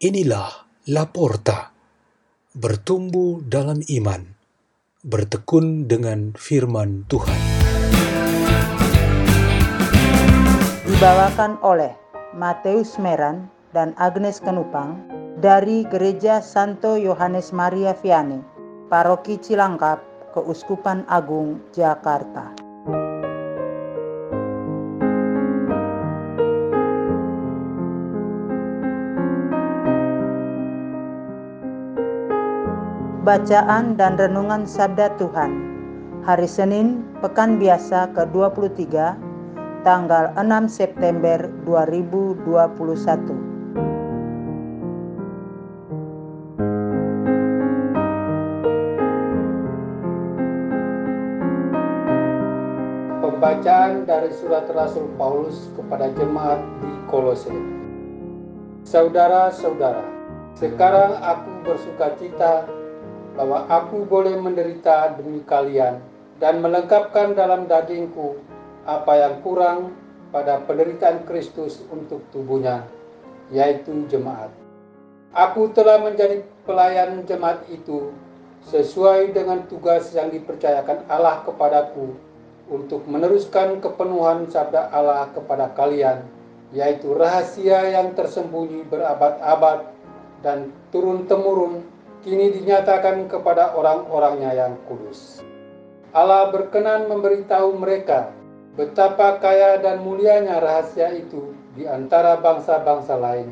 Inilah Laporta, bertumbuh dalam iman, bertekun dengan firman Tuhan. Dibawakan oleh Mateus Meran dan Agnes Kenupang dari Gereja Santo Yohanes Maria Vianney, Paroki Cilangkap, Keuskupan Agung, Jakarta. Bacaan dan Renungan Sabda Tuhan Hari Senin, Pekan Biasa ke-23, tanggal 6 September 2021 Pembacaan dari surat Rasul Paulus kepada jemaat di Kolose. Saudara-saudara, sekarang aku bersuka cita bahwa aku boleh menderita demi kalian dan melengkapkan dalam dagingku apa yang kurang pada penderitaan Kristus untuk tubuhnya, yaitu jemaat. Aku telah menjadi pelayan jemaat itu sesuai dengan tugas yang dipercayakan Allah kepadaku untuk meneruskan kepenuhan sabda Allah kepada kalian, yaitu rahasia yang tersembunyi berabad-abad dan turun-temurun kini dinyatakan kepada orang-orangnya yang kudus. Allah berkenan memberitahu mereka betapa kaya dan mulianya rahasia itu di antara bangsa-bangsa lain,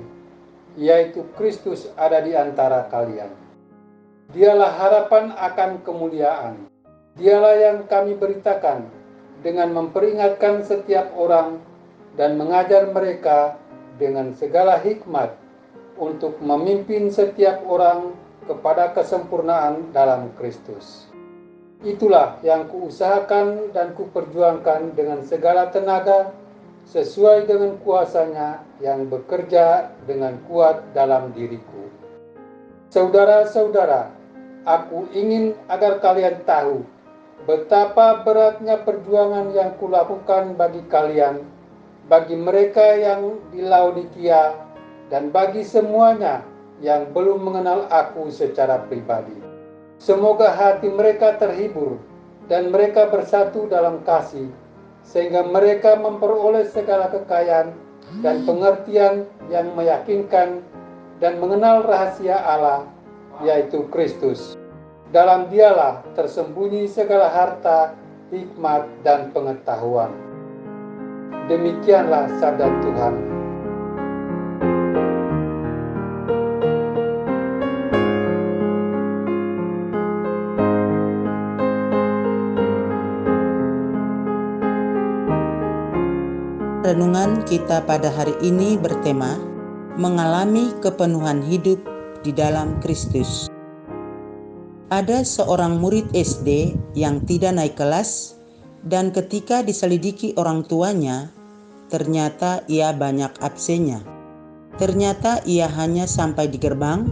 yaitu Kristus ada di antara kalian. Dialah harapan akan kemuliaan. Dialah yang kami beritakan dengan memperingatkan setiap orang dan mengajar mereka dengan segala hikmat untuk memimpin setiap orang kepada kesempurnaan dalam Kristus. Itulah yang kuusahakan dan kuperjuangkan dengan segala tenaga sesuai dengan kuasanya yang bekerja dengan kuat dalam diriku. Saudara-saudara, aku ingin agar kalian tahu betapa beratnya perjuangan yang kulakukan bagi kalian, bagi mereka yang di Laodikia, dan bagi semuanya yang belum mengenal aku secara pribadi. Semoga hati mereka terhibur dan mereka bersatu dalam kasih, sehingga mereka memperoleh segala kekayaan dan pengertian yang meyakinkan dan mengenal rahasia Allah, yaitu Kristus. Dalam dialah tersembunyi segala harta, hikmat, dan pengetahuan. Demikianlah sabda Tuhan. Renungan kita pada hari ini bertema mengalami kepenuhan hidup di dalam Kristus. Ada seorang murid SD yang tidak naik kelas dan ketika diselidiki orang tuanya, ternyata ia banyak absennya. Ternyata ia hanya sampai di gerbang,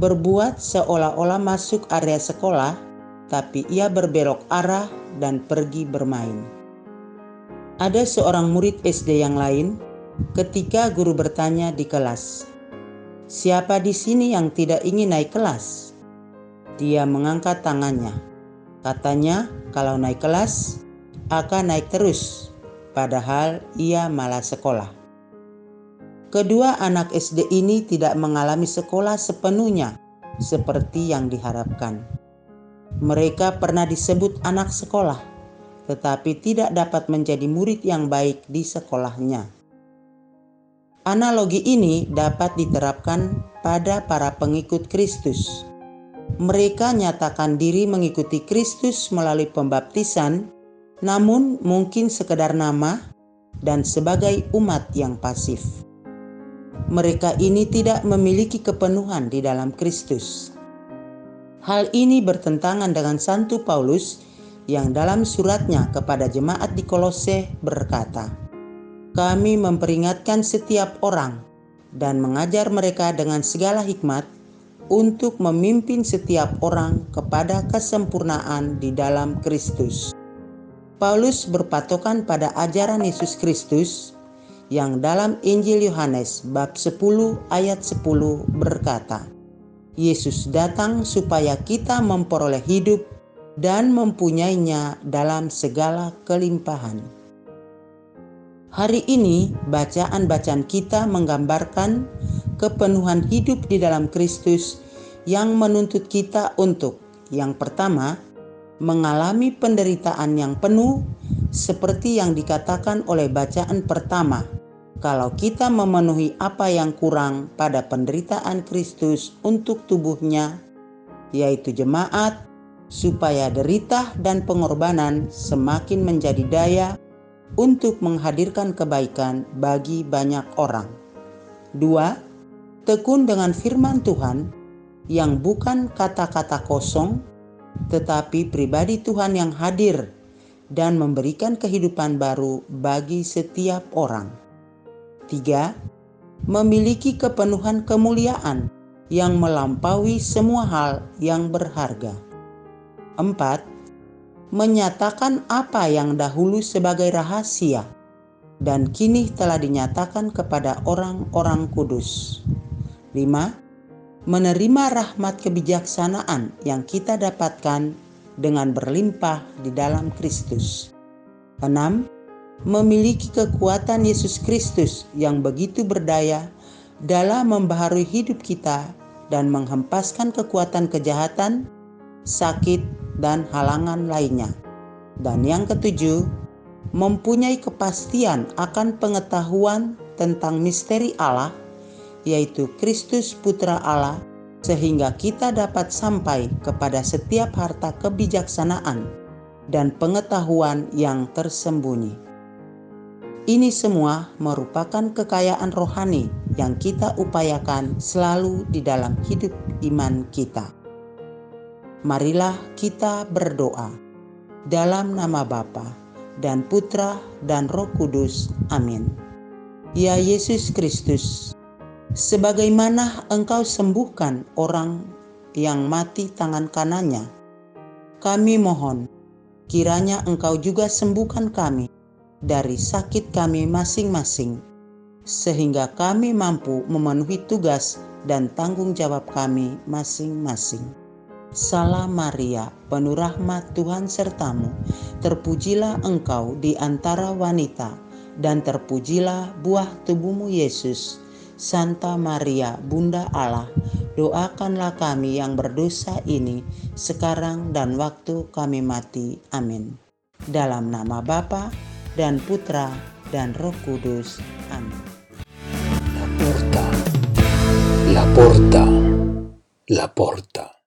berbuat seolah-olah masuk area sekolah, tapi ia berbelok arah dan pergi bermain. Ada seorang murid SD yang lain ketika guru bertanya di kelas, "Siapa di sini yang tidak ingin naik kelas?" Dia mengangkat tangannya. Katanya, kalau naik kelas akan naik terus, padahal ia malah sekolah. Kedua anak SD ini tidak mengalami sekolah sepenuhnya seperti yang diharapkan. Mereka pernah disebut anak sekolah, tetapi tidak dapat menjadi murid yang baik di sekolahnya. Analogi ini dapat diterapkan pada para pengikut Kristus. Mereka nyatakan diri mengikuti Kristus melalui pembaptisan, namun mungkin sekedar nama dan sebagai umat yang pasif. Mereka ini tidak memiliki kepenuhan di dalam Kristus. Hal ini bertentangan dengan Santo Paulus yang dalam suratnya kepada jemaat di Kolose berkata, "Kami memperingatkan setiap orang dan mengajar mereka dengan segala hikmat untuk memimpin setiap orang kepada kesempurnaan di dalam Kristus." Paulus berpatokan pada ajaran Yesus Kristus yang dalam Injil Yohanes bab 10 ayat 10 berkata, Yesus datang supaya kita memperoleh hidup dan mempunyainya dalam segala kelimpahan. Hari ini, bacaan-bacaan kita menggambarkan kepenuhan hidup di dalam Kristus yang menuntut kita untuk, yang pertama, mengalami penderitaan yang penuh, seperti yang dikatakan oleh bacaan pertama. Kalau kita memenuhi apa yang kurang pada penderitaan Kristus untuk tubuhnya, yaitu jemaat, supaya derita dan pengorbanan semakin menjadi daya untuk menghadirkan kebaikan bagi banyak orang. Dua, tekun dengan firman Tuhan yang bukan kata-kata kosong, tetapi pribadi Tuhan yang hadir dan memberikan kehidupan baru bagi setiap orang. Tiga, memiliki kepenuhan kemuliaan yang melampaui semua hal yang berharga. Empat, menyatakan apa yang dahulu sebagai rahasia dan kini telah dinyatakan kepada orang-orang kudus. 5. Menerima rahmat kebijaksanaan yang kita dapatkan dengan berlimpah di dalam Kristus. 6. Memiliki kekuatan Yesus Kristus yang begitu berdaya dalam membaharui hidup kita dan menghempaskan kekuatan kejahatan, sakit, dan halangan lainnya. Dan yang ketujuh, mempunyai kepastian akan pengetahuan tentang misteri Allah, yaitu Kristus Putra Allah, sehingga kita dapat sampai kepada setiap harta kebijaksanaan dan pengetahuan yang tersembunyi. Ini semua merupakan kekayaan rohani yang kita upayakan selalu di dalam hidup iman kita. Marilah kita berdoa dalam nama Bapa dan Putra dan Roh Kudus. Amin. Ya Yesus Kristus, sebagaimana Engkau sembuhkan orang yang mati tangan kanannya, kami mohon kiranya Engkau juga sembuhkan kami dari sakit kami masing-masing, sehingga kami mampu memenuhi tugas dan tanggung jawab kami masing-masing. Salam Maria, penuh rahmat Tuhan sertamu. Terpujilah engkau di antara wanita, dan terpujilah buah tubuhmu Yesus. Santa Maria, Bunda Allah, doakanlah kami yang berdosa ini sekarang dan waktu kami mati. Amin. Dalam nama Bapa dan Putra dan Roh Kudus. Amin. La porta, la porta, la porta.